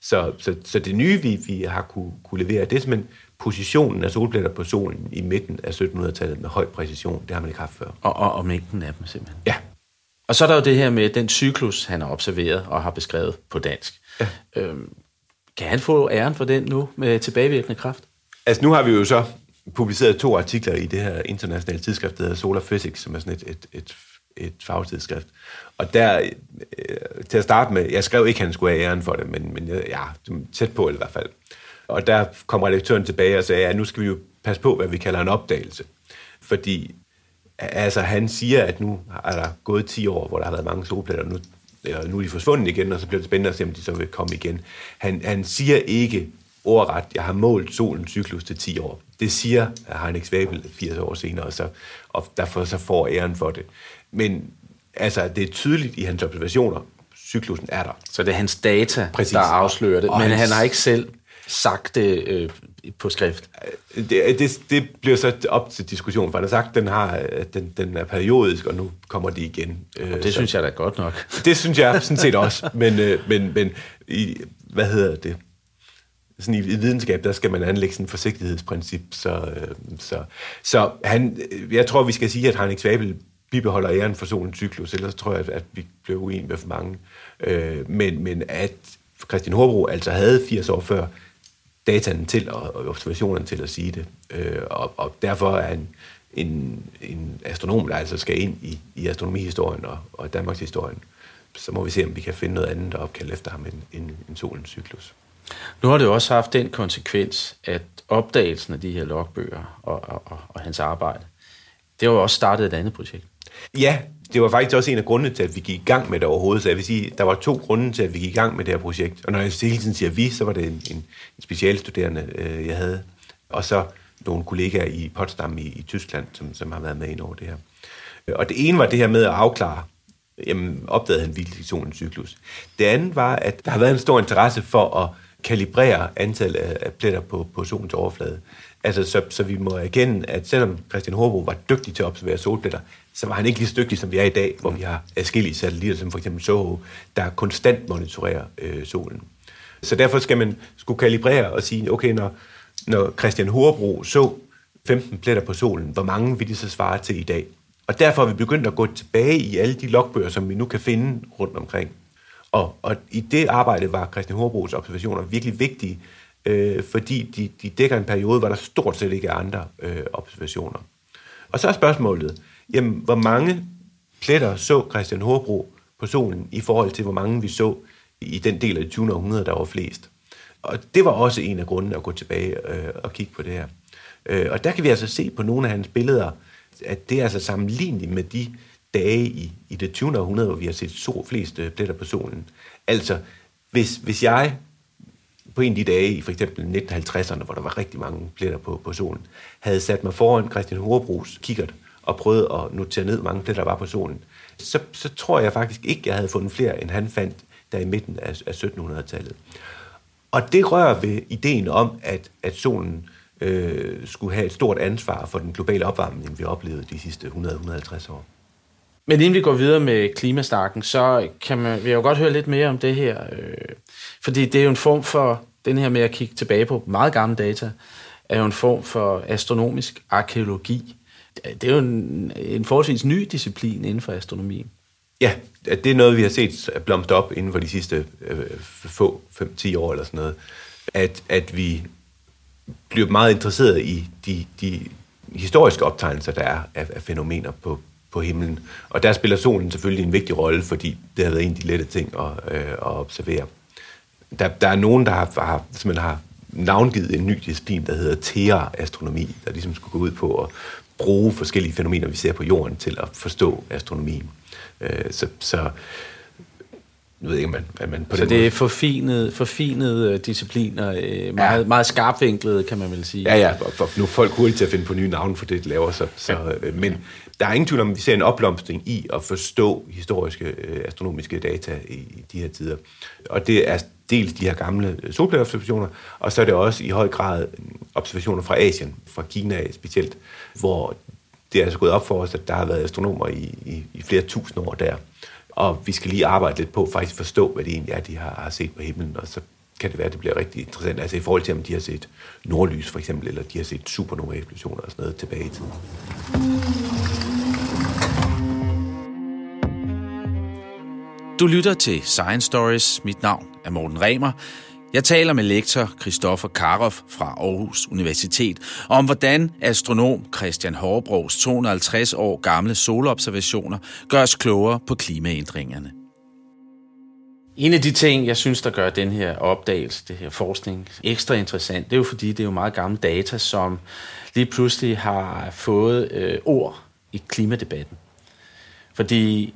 så, så, så det nye, vi, vi har kunne, kunne levere, det er simpelthen positionen af solpletter på solen i midten af 1700-tallet med høj præcision. Det har man ikke haft før. Og, og, og mængden af dem simpelthen. Ja. Og så er der jo det her med den cyklus, han har observeret og har beskrevet på dansk. Ja. Øhm, kan han få æren for den nu med tilbagevirkende kraft? Altså nu har vi jo så publiceret to artikler i det her internationale tidsskrift, der hedder Solar Physics, som er sådan et, et, et, et fagtidsskrift. Og der, øh, til at starte med, jeg skrev ikke, at han skulle have æren for det, men, men ja, tæt på i hvert fald. Og der kom redaktøren tilbage og sagde, at nu skal vi jo passe på, hvad vi kalder en opdagelse. Fordi altså, han siger, at nu er der gået 10 år, hvor der har været mange solpletter, nu, eller nu er de forsvundet igen, og så bliver det spændende at se, om de så vil komme igen. Han, han siger ikke ordret, jeg har målt solens cyklus til 10 år. Det siger Heinrich Svabel 80 år senere, så, og derfor så får æren for det. Men altså, det er tydeligt i hans observationer, cyklusen er der. Så det er hans data, Præcis. der afslører det, og men hans... han har ikke selv sagt det øh, på skrift? Det, det, det bliver så op til diskussion, for han har sagt, den, har, den, den er periodisk, og nu kommer de igen. Og det så, synes jeg da godt nok. Det synes jeg sådan set også, men, øh, men, men i, hvad hedder det? Sådan i, i videnskab, der skal man anlægge sådan et forsigtighedsprincip, så, øh, så, så han, jeg tror, vi skal sige, at Heinrich Svabel bibeholder æren for solens cyklus, ellers tror jeg, at vi bliver uenige med for mange. Øh, men, men at Christian Horbro altså havde 80 år før dataen til og observationerne til at sige det. Øh, og, og derfor er en, en, en astronom, der altså skal ind i, i astronomihistorien og, og Danmarks historien, så må vi se, om vi kan finde noget andet, der opkaldt efter ham end, end, end solens cyklus. Nu har det jo også haft den konsekvens, at opdagelsen af de her logbøger og, og, og, og hans arbejde, det har jo også startet et andet projekt. Ja, det var faktisk også en af grundene til, at vi gik i gang med det overhovedet. Så jeg vil sige, der var to grunde til, at vi gik i gang med det her projekt. Og når jeg hele tiden siger vi, så var det en, en, en specialstuderende, øh, jeg havde. Og så nogle kollegaer i Potsdam i, i Tyskland, som, som har været med ind over det her. Øh, og det ene var det her med at afklare, jamen, opdagede han virkelig cyklus. Det andet var, at der har været en stor interesse for at kalibrere antallet af pletter på, på solens overflade. Altså, så, så vi må erkende, at selvom Christian Horbo var dygtig til at observere solpletter, så var han ikke lige så dygtig, som vi er i dag, hvor vi har adskillige satellitter, som for eksempel SOHO, der konstant monitorerer øh, solen. Så derfor skal man skulle kalibrere og sige, okay, når, når Christian Horbro så 15 pletter på solen, hvor mange vil de så svare til i dag? Og derfor har vi begyndt at gå tilbage i alle de logbøger, som vi nu kan finde rundt omkring. Og, og i det arbejde var Christian Horbros observationer virkelig vigtige, øh, fordi de, de dækker en periode, hvor der stort set ikke er andre øh, observationer. Og så er spørgsmålet, jamen, hvor mange pletter så Christian Horbro på solen i forhold til, hvor mange vi så i den del af det 20. århundrede, der var flest. Og det var også en af grundene at gå tilbage øh, og kigge på det her. Øh, og der kan vi altså se på nogle af hans billeder, at det er altså sammenligneligt med de dage i, i det 20. århundrede, hvor vi har set så flest øh, pletter på solen. Altså, hvis, hvis jeg på en af de dage i for eksempel 1950'erne, hvor der var rigtig mange pletter på, på solen, havde sat mig foran Christian Horbros kikkert og prøvet at notere ned, hvor mange pletter der var på solen, så, så tror jeg faktisk ikke, jeg havde fundet flere, end han fandt der i midten af, af 1700-tallet. Og det rører ved ideen om, at, at solen øh, skulle have et stort ansvar for den globale opvarmning, vi oplevede de sidste 100-150 år. Men inden vi går videre med klimastarken, så kan man, vil jeg jo godt høre lidt mere om det her. Øh, fordi det er jo en form for, den her med at kigge tilbage på meget gamle data, er jo en form for astronomisk arkeologi. Det er jo en, en forholdsvis ny disciplin inden for astronomien. Ja, det er noget, vi har set blomstre op inden for de sidste øh, få 5-10 år eller sådan noget. At, at vi bliver meget interesseret i de, de historiske optegnelser, der er af, af fænomener på, på himlen. Og der spiller solen selvfølgelig en vigtig rolle, fordi det har været en af de lette ting at, øh, at observere. Der, der er nogen, der har, har, simpelthen har navngivet en ny disciplin, der hedder Thea-astronomi, der ligesom skulle gå ud på at bruge forskellige fænomener, vi ser på jorden, til at forstå astronomien. Øh, så, så nu ved jeg ikke, man, man på Så det måde... er forfinet, forfinet øh, discipliner, øh, meget, ja. meget skarpvinklede, kan man vel sige. Ja, ja, for, nu er folk hurtigt til at finde på nye navne for det, de laver. Så, så, øh, men der er ingen tvivl om, at vi ser en opblomstring i at forstå historiske øh, astronomiske data i, i de her tider. Og det er dels de her gamle øh, solplanobservationer, og så er det også i høj grad øh, observationer fra Asien, fra Kina specielt, hvor det er altså gået op for os, at der har været astronomer i, i, i flere tusind år der. Og vi skal lige arbejde lidt på faktisk forstå, hvad det egentlig er, de har, har set på himlen, og så kan det være, at det bliver rigtig interessant. Altså i forhold til, om de har set nordlys for eksempel, eller de har set supernova-eksplosioner og sådan noget tilbage i tiden. Du lytter til Science Stories. Mit navn er Morten Remer. Jeg taler med lektor Christoffer Karoff fra Aarhus Universitet om, hvordan astronom Christian Hårbrogs 250 år gamle solobservationer gør os klogere på klimaændringerne. En af de ting, jeg synes, der gør den her opdagelse, det her forskning, ekstra interessant, det er jo fordi, det er jo meget gamle data, som lige pludselig har fået øh, ord i klimadebatten. Fordi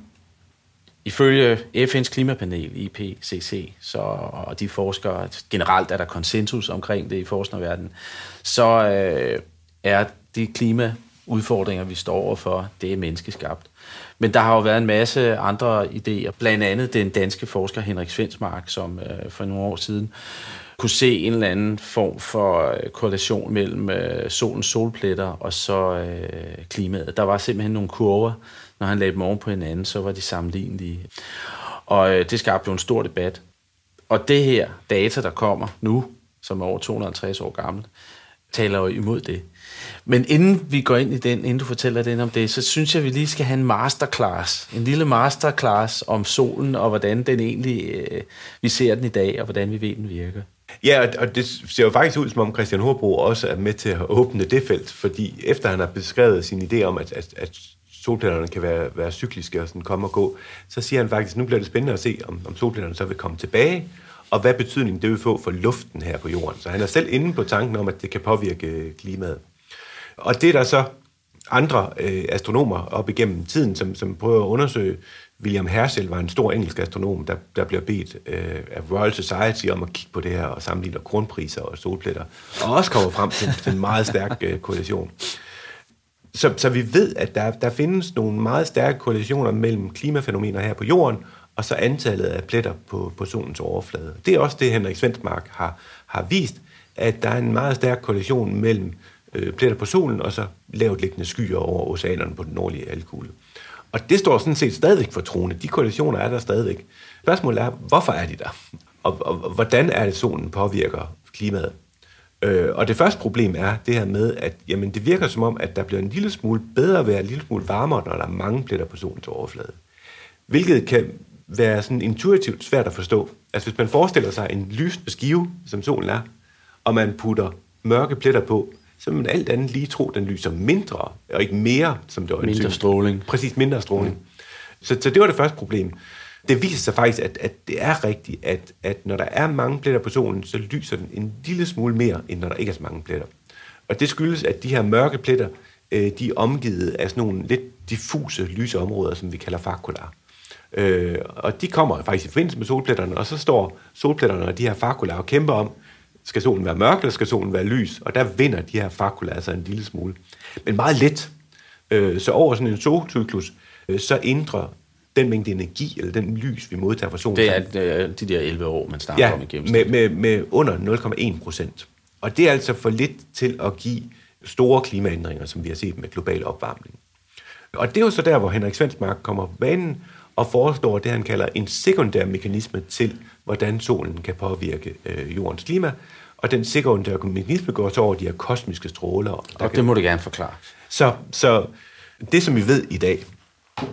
Ifølge FN's klimapanel, IPCC, så, og de forskere, generelt er der konsensus omkring det i forskerverdenen, så øh, er de klimaudfordringer, vi står overfor, det er menneskeskabt. Men der har jo været en masse andre idéer, blandt andet den danske forsker Henrik Svensmark, som øh, for nogle år siden kunne se en eller anden form for øh, korrelation mellem øh, solens solpletter og så øh, klimaet. Der var simpelthen nogle kurver, når han lagde dem oven på hinanden, så var de sammenlignelige. Og øh, det skabte jo en stor debat. Og det her data, der kommer nu, som er over 250 år gammel, taler jo imod det. Men inden vi går ind i den, inden du fortæller den om det, så synes jeg, at vi lige skal have en masterclass. En lille masterclass om solen, og hvordan den egentlig, øh, vi ser den i dag, og hvordan vi ved, den virker. Ja, og det ser jo faktisk ud, som om Christian Horbro også er med til at åbne det felt, fordi efter han har beskrevet sin idé om, at, at, at solplanerne kan være, være cykliske og sådan komme og gå, så siger han faktisk, at nu bliver det spændende at se, om, om solplanerne så vil komme tilbage, og hvad betydning det vil få for luften her på jorden. Så han er selv inde på tanken om, at det kan påvirke øh, klimaet. Og det er der så andre øh, astronomer op igennem tiden, som, som prøver at undersøge. William Herschel var en stor engelsk astronom, der, der bliver bedt øh, af Royal Society om at kigge på det her og sammenligne kronpriser og solpletter, og også kommer frem til, til en meget stærk øh, korrelation. Så, så vi ved, at der, der findes nogle meget stærke korrelationer mellem klimafænomener her på jorden, og så antallet af pletter på, på solens overflade. Det er også det, Henrik Svendsmark har, har vist, at der er en meget stærk korrelation mellem øh, pletter på solen, og så lavt liggende skyer over oceanerne på den nordlige halvkugle. Og det står sådan set stadigvæk for troende. De korrelationer er der stadigvæk. Spørgsmålet er, hvorfor er de der? Og, og, og hvordan er det, solen påvirker klimaet? Øh, og det første problem er det her med, at jamen, det virker som om, at der bliver en lille smule bedre vejr, en lille smule varmere, når der er mange pletter på solens overflade. Hvilket kan være sådan intuitivt svært at forstå. Altså hvis man forestiller sig en lysende skive, som solen er, og man putter mørke pletter på, så vil man alt andet lige tro, at den lyser mindre, og ikke mere, som det var Mindre stråling. Præcis, mindre stråling. Mm. Så, så det var det første problem. Det viser sig faktisk, at, at det er rigtigt, at, at når der er mange pletter på solen, så lyser den en lille smule mere, end når der ikke er så mange pletter. Og det skyldes, at de her mørke pletter, øh, de er omgivet af sådan nogle lidt diffuse lyse områder, som vi kalder fakular. Øh, og de kommer faktisk i forbindelse med solpletterne, og så står solpletterne og de her fakular og kæmper om, skal solen være mørk, eller skal solen være lys? Og der vinder de her fakulaer altså en lille smule. Men meget let. Øh, så over sådan en solcyklus, øh, så ændrer den mængde energi, eller den lys, vi modtager fra solen. Det er, det er de der 11 år, man snakker ja, om i gennemsnit. med, med, med under 0,1 procent. Og det er altså for lidt til at give store klimaændringer, som vi har set med global opvarmning. Og det er jo så der, hvor Henrik Svensmark kommer på banen og foreslår det, han kalder en sekundær mekanisme til, hvordan solen kan påvirke øh, jordens klima. Og den sekundære mekanisme går så over de her kosmiske stråler. Og det kan... må du gerne forklare. Så, så det, som vi ved i dag,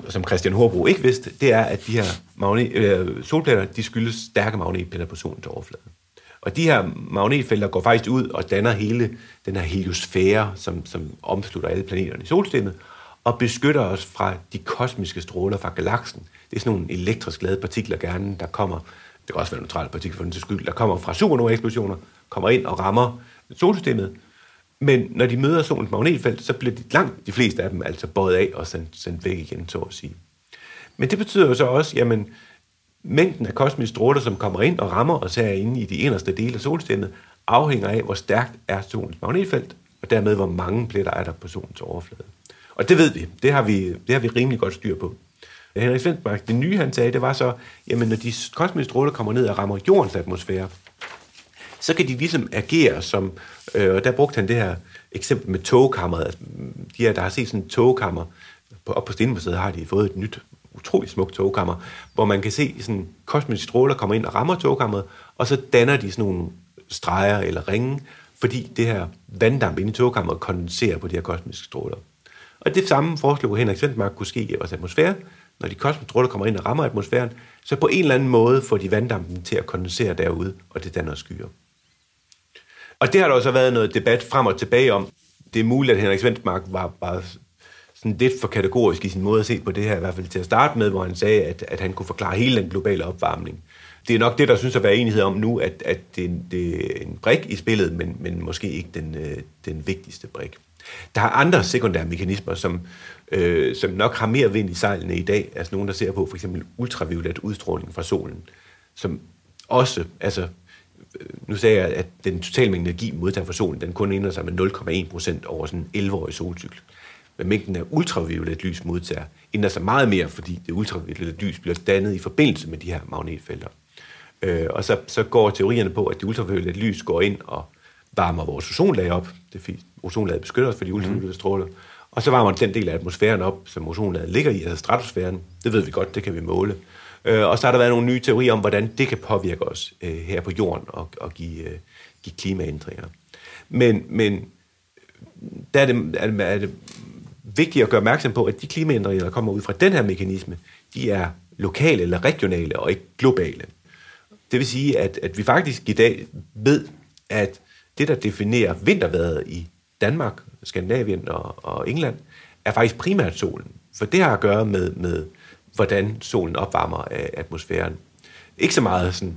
som Christian Horbro ikke vidste, det er, at de her magnet, øh, solpletter, de skyldes stærke magnetpletter på solens overflade. Og de her magnetfelter går faktisk ud og danner hele den her heliosfære, som, som omslutter alle planeterne i solsystemet, og beskytter os fra de kosmiske stråler fra galaksen. Det er sådan nogle elektrisk ladede partikler gerne, der kommer, det kan også være neutrale partikler for den til skyld, der kommer fra supernova-eksplosioner, kommer ind og rammer solsystemet, men når de møder solens magnetfelt, så bliver de langt de fleste af dem altså båret af og sendt, sendt væk igen, så at sige. Men det betyder jo så også, jamen, mængden af kosmiske stråler, som kommer ind og rammer os herinde i de inderste dele af solsystemet, afhænger af, hvor stærkt er solens magnetfelt, og dermed hvor mange pletter er der på solens overflade. Og det ved vi. Det har vi, det har vi rimelig godt styr på. Henrik Svensmark, det nye han sagde, det var så, jamen når de kosmiske stråler kommer ned og rammer jordens atmosfære, så kan de ligesom agere som, øh, og der brugte han det her eksempel med togkammeret. Altså, de her, der har set sådan et togkammer, på, op på Stenmuseet har de fået et nyt, utroligt smukt togkammer, hvor man kan se sådan kosmiske stråler kommer ind og rammer togkammeret, og så danner de sådan nogle streger eller ringe, fordi det her vanddamp inde i togkammeret kondenserer på de her kosmiske stråler. Og det samme foreslog Henrik Svendmark kunne ske i vores atmosfære. Når de kosmiske stråler kommer ind og rammer atmosfæren, så på en eller anden måde får de vanddampen til at kondensere derude, og det danner skyer. Og det har der også været noget debat frem og tilbage om. Det er muligt, at Henrik Svendmark var bare sådan lidt for kategorisk i sin måde at se på det her, i hvert fald til at starte med, hvor han sagde, at, at han kunne forklare hele den globale opvarmning. Det er nok det, der synes at være enighed om nu, at, at det, det er en brik i spillet, men, men måske ikke den, øh, den vigtigste brik. Der er andre sekundære mekanismer, som, øh, som nok har mere vind i sejlene i dag. Altså nogen, der ser på for eksempel ultraviolet udstråling fra solen, som også, altså nu sagde jeg, at den totale mængde energi modtager fra solen, den kun ændrer sig med 0,1 procent over sådan en 11-årig solcykel. Men mængden af ultraviolet lys modtager ændrer sig meget mere, fordi det ultraviolet lys bliver dannet i forbindelse med de her magnetfelter. Øh, og så, så går teorierne på, at det ultraviolet lys går ind og varmer vores ozonlag op. Det er fordi ozonlaget beskytter os for de ultraviolette stråler. Og så varmer den del af atmosfæren op, som ozonlaget ligger i, altså stratosfæren. Det ved vi godt, det kan vi måle. Øh, og så har der været nogle nye teorier om, hvordan det kan påvirke os øh, her på jorden og, og give, øh, give klimaændringer. Men, men der er det, er, det, er det vigtigt at gøre opmærksom på, at de klimaændringer, der kommer ud fra den her mekanisme, de er lokale eller regionale og ikke globale. Det vil sige, at, at vi faktisk i dag ved, at det, der definerer vinterværet i Danmark, Skandinavien og, og England, er faktisk primært solen. For det har at gøre med, med hvordan solen opvarmer atmosfæren. Ikke så meget sådan,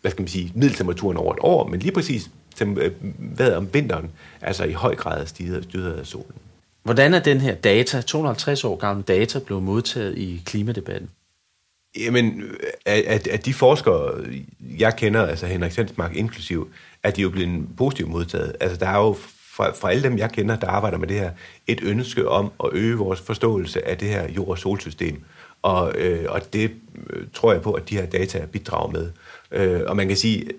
hvad skal man sige, middeltemperaturen over et år, men lige præcis øh, hvad om vinteren, altså i høj grad styret af solen. Hvordan er den her data, 250 år gammel data, blevet modtaget i klimadebatten? Jamen, at, at de forskere, jeg kender, altså Henrik Sensmark inklusiv, at de jo blevet positivt modtaget. Altså, der er jo fra, fra alle dem, jeg kender, der arbejder med det her, et ønske om at øge vores forståelse af det her jord- og solsystem. Og, øh, og det øh, tror jeg på, at de her data bidrager med. Øh, og man kan sige,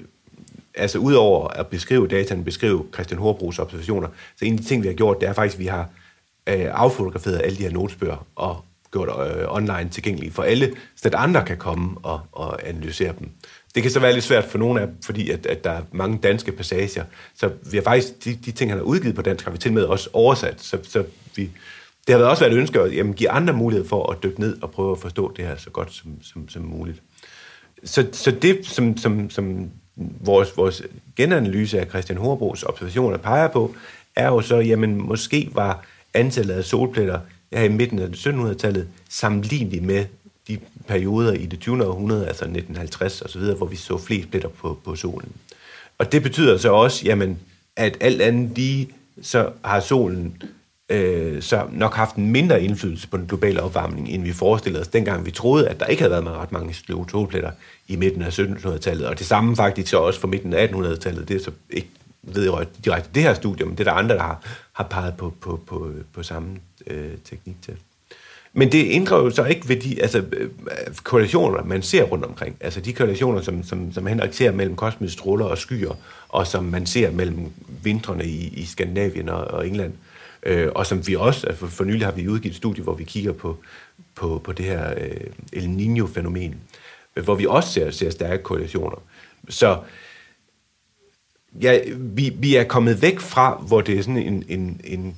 altså udover at beskrive dataen, beskrive Christian Horbrugs observationer, så en af de ting, vi har gjort, det er faktisk, at vi har øh, affotograferet alle de her notesbøger og gjort øh, online tilgængelige for alle, så at andre kan komme og, og analysere dem. Det kan så være lidt svært for nogle af dem, fordi at, at der er mange danske passager. Så vi har faktisk, de, de ting, han har udgivet på dansk, har vi til med også oversat. Så, så vi, det har også været et ønske at jamen, give andre mulighed for at dykke ned og prøve at forstå det her så godt som, som, som muligt. Så, så det, som, som, som vores, vores genanalyse af Christian Horbos observationer peger på, er jo så, jamen måske var antallet af solpletter her i midten af 1700-tallet sammenlignet med de perioder i det 20. århundrede, altså 1950 osv., hvor vi så flest pletter på, på solen. Og det betyder så også, jamen, at alt andet lige, så har solen øh, så nok haft en mindre indflydelse på den globale opvarmning, end vi forestillede os dengang vi troede, at der ikke havde været ret mange solpletter i midten af 1700-tallet. Og det samme faktisk så også for midten af 1800-tallet. Det er så ikke ved jeg direkte det her studie, men det er der andre, der har, har peget på, på, på, på samme øh, teknik til. Men det ændrer jo så ikke ved de altså, øh, korrelationer, man ser rundt omkring. Altså de korrelationer, som, som, som Henrik ser mellem kosmiske stråler og skyer, og som man ser mellem vintrene i, i Skandinavien og, og England. Øh, Øh, og som vi også, altså for nylig har vi udgivet et studie, hvor vi kigger på, på, på det her øh, El Niño-fænomen, hvor vi også ser, ser stærke korrelationer. Så ja, vi, vi er kommet væk fra, hvor det er sådan en, en, en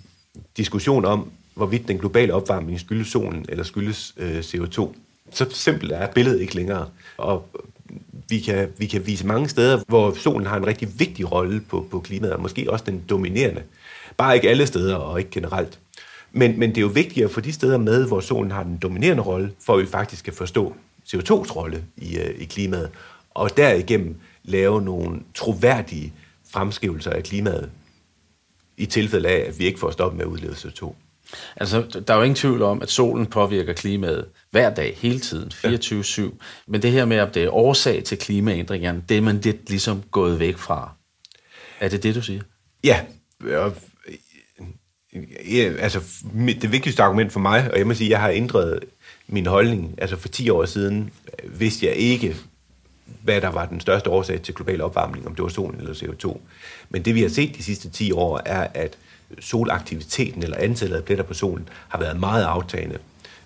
diskussion om, hvorvidt den globale opvarmning skyldes solen eller skyldes øh, CO2. Så simpelt er billedet ikke længere. Og vi kan, vi kan vise mange steder, hvor solen har en rigtig vigtig rolle på, på klimaet, og måske også den dominerende. Bare ikke alle steder, og ikke generelt. Men, men det er jo vigtigt at få de steder med, hvor solen har den dominerende rolle, for at vi faktisk kan forstå CO2's rolle i, øh, i klimaet, og derigennem lave nogle troværdige fremskrivelser af klimaet, i tilfælde af, at vi ikke får stoppet med at udlede CO2. Altså, der er jo ingen tvivl om, at solen påvirker klimaet hver dag, hele tiden, 24-7. Ja. Men det her med, at det er årsag til klimaændringerne, det er man lidt ligesom gået væk fra. Er det det, du siger? Ja, og, ja altså det vigtigste argument for mig, og jeg må sige, at jeg har ændret min holdning. Altså for 10 år siden vidste jeg ikke, hvad der var den største årsag til global opvarmning, om det var solen eller CO2. Men det vi har set de sidste 10 år, er, at solaktiviteten eller antallet af pletter på solen har været meget aftagende,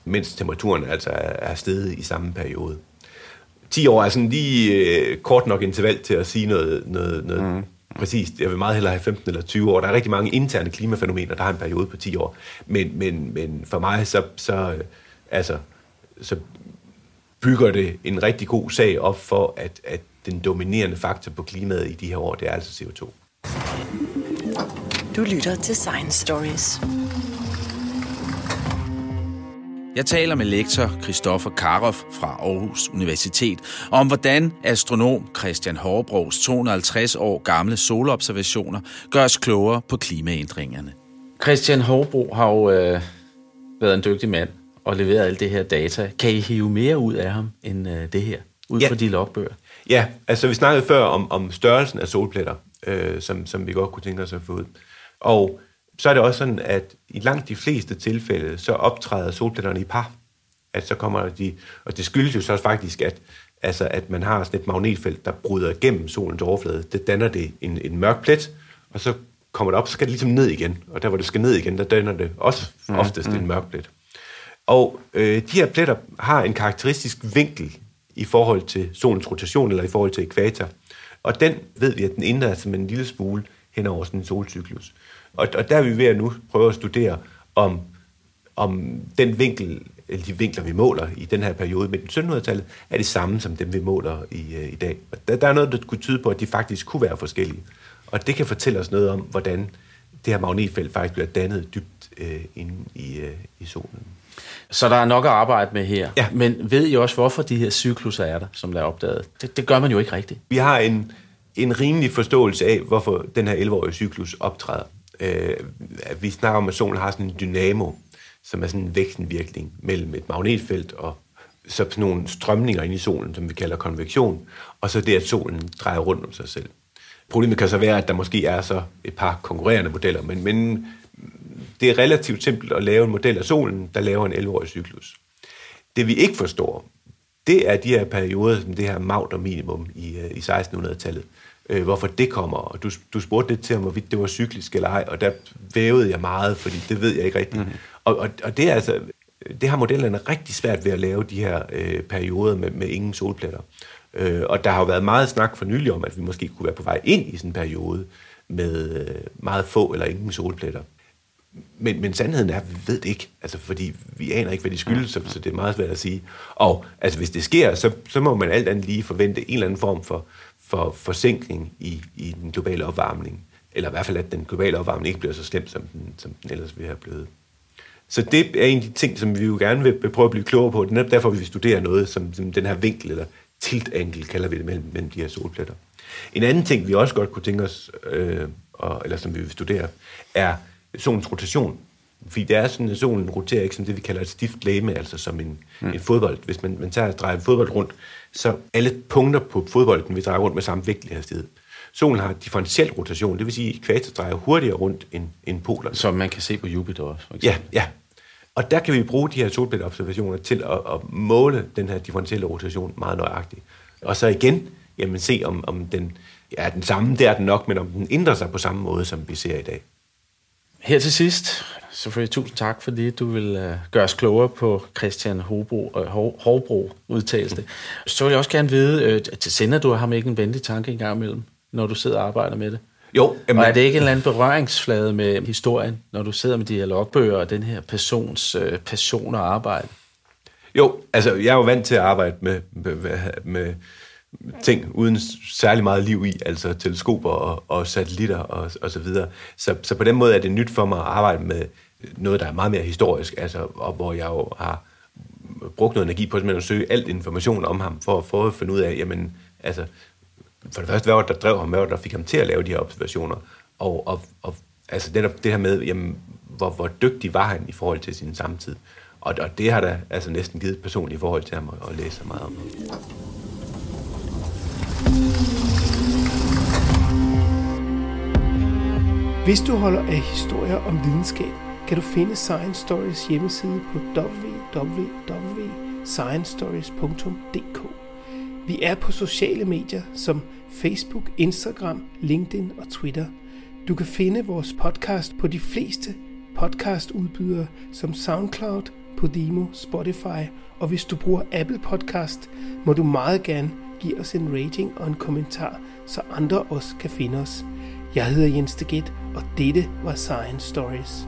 mens temperaturen altså er steget i samme periode. 10 år er sådan lige øh, kort nok interval til at sige noget, noget, noget mm. Præcis, Jeg vil meget hellere have 15 eller 20 år. Der er rigtig mange interne klimafænomener, der har en periode på 10 år. Men, men, men for mig, så, så, øh, altså, så bygger det en rigtig god sag op for, at, at den dominerende faktor på klimaet i de her år, det er altså CO2. Du lytter til Science Stories. Jeg taler med lektor Christoffer Karoff fra Aarhus Universitet om, hvordan astronom Christian Hårbrogs 250 år gamle solobservationer gør os klogere på klimaændringerne. Christian Hårbro har jo øh, været en dygtig mand og leveret alle det her data. Kan I hive mere ud af ham end øh, det her, ud ja. fra de logbøger? Ja, altså vi snakkede før om, om størrelsen af solpletter, øh, som, som vi godt kunne tænke os at få ud. Og så er det også sådan, at i langt de fleste tilfælde, så optræder solpletterne i par. At så kommer de, og det skyldes jo så faktisk, at, altså, at man har sådan et magnetfelt, der bryder igennem solens overflade. Det danner det en, en mørk plet, og så kommer det op, så skal det ligesom ned igen. Og der, hvor det skal ned igen, der danner det også mm, oftest mm. en mørk plet. Og øh, de her pletter har en karakteristisk vinkel i forhold til solens rotation, eller i forhold til ekvator. Og den ved vi, at den ændrer sig med en lille smule hen over sådan en solcyklus. Og, og der er vi ved at nu prøve at studere, om, om den vinkel, eller de vinkler, vi måler i den her periode med 1700-tallet, er det samme som dem, vi måler i, uh, i dag. Og der, der er noget, der kunne tyde på, at de faktisk kunne være forskellige. Og det kan fortælle os noget om, hvordan det her magnetfelt faktisk bliver dannet dybt uh, inde i, uh, i solen. Så der er nok at arbejde med her. Ja. Men ved I også, hvorfor de her cykluser er der, som der er opdaget? Det, det gør man jo ikke rigtigt. Vi har en, en rimelig forståelse af, hvorfor den her 11-årige cyklus optræder. Øh, vi snakker om, at solen har sådan en dynamo, som er sådan en vekselvirkning mellem et magnetfelt og så sådan nogle strømninger ind i solen, som vi kalder konvektion, og så det, at solen drejer rundt om sig selv. Problemet kan så være, at der måske er så et par konkurrerende modeller, men, men det er relativt simpelt at lave en model af solen, der laver en 11-årig cyklus. Det vi ikke forstår, det er de her perioder, som det her Maunder minimum i, øh, i 1600-tallet, øh, hvorfor det kommer. Og du, du spurgte lidt til, om hvorvidt det var cyklisk eller ej, og der vævede jeg meget, fordi det ved jeg ikke rigtigt. Mm-hmm. Og, og, og det er altså, det har modellerne rigtig svært ved at lave de her øh, perioder med, med ingen solpletter. Øh, og der har jo været meget snak for nylig om, at vi måske kunne være på vej ind i sådan en periode med øh, meget få eller ingen solpletter. Men, men sandheden er, at vi ved det ikke, altså, fordi vi aner ikke, hvad de skyldes, så, så det er meget svært at sige. Og altså, hvis det sker, så, så må man alt andet lige forvente en eller anden form for, for forsinkning i, i den globale opvarmning. Eller i hvert fald, at den globale opvarmning ikke bliver så slem, som den, som den ellers vil have blevet. Så det er en af de ting, som vi jo gerne vil prøve at blive klogere på. Det er derfor, vi studerer noget, som, som den her vinkel, eller tiltangle, kalder vi det, mellem, mellem de her solpletter. En anden ting, vi også godt kunne tænke os, øh, og, eller som vi vil studere, er solens rotation. Fordi det er sådan, at solen roterer ikke som det, vi kalder et stift læme, altså som en, mm. en fodbold. Hvis man, man tager og drejer en fodbold rundt, så alle punkter på fodbolden vil dreje rundt med samme vægtlig hastighed. Solen har differentiel rotation, det vil sige, at ekvator drejer hurtigere rundt end, end polerne. Som man kan se på Jupiter også, for Ja, ja. Og der kan vi bruge de her solbælteobservationer til at, at måle den her differentielle rotation meget nøjagtigt. Og så igen, jamen se om, om den ja, den samme, det er den nok, men om den ændrer sig på samme måde, som vi ser i dag. Her til sidst, selvfølgelig tusind tak, fordi du vil uh, gøre os klogere på Christian Hobro, uh, Hobro udtalelse. Mm. Så vil jeg også gerne vide, uh, sender du ham ikke en venlig tanke engang imellem, når du sidder og arbejder med det? Jo. Jamen. Og er det ikke en eller anden berøringsflade med historien, når du sidder med de her logbøger og den her persons uh, passion og arbejde? Jo, altså jeg er jo vant til at arbejde med, med, med ting uden særlig meget liv i, altså teleskoper og, og satellitter og, og så videre. Så, så på den måde er det nyt for mig at arbejde med noget, der er meget mere historisk, altså, og hvor jeg jo har brugt noget energi på at søge alt information om ham, for at få at finde ud af, jamen, altså, for det første, hvad var det, der drev ham, hvad var det, der fik ham til at lave de her observationer, og, og, og altså det, der, det her med, jamen, hvor, hvor dygtig var han i forhold til sin samtid. Og, og det har da altså næsten givet personligt i forhold til ham at, at læse så meget om ham. Hvis du holder af historier om videnskab, kan du finde Science Stories hjemmeside på www.sciencestories.dk. Vi er på sociale medier som Facebook, Instagram, LinkedIn og Twitter. Du kan finde vores podcast på de fleste podcastudbydere som SoundCloud, Podimo, Spotify, og hvis du bruger Apple Podcast, må du meget gerne give os en rating og en kommentar, så andre også kan finde os. Jeg hedder Jens Deget, og dette var Science Stories.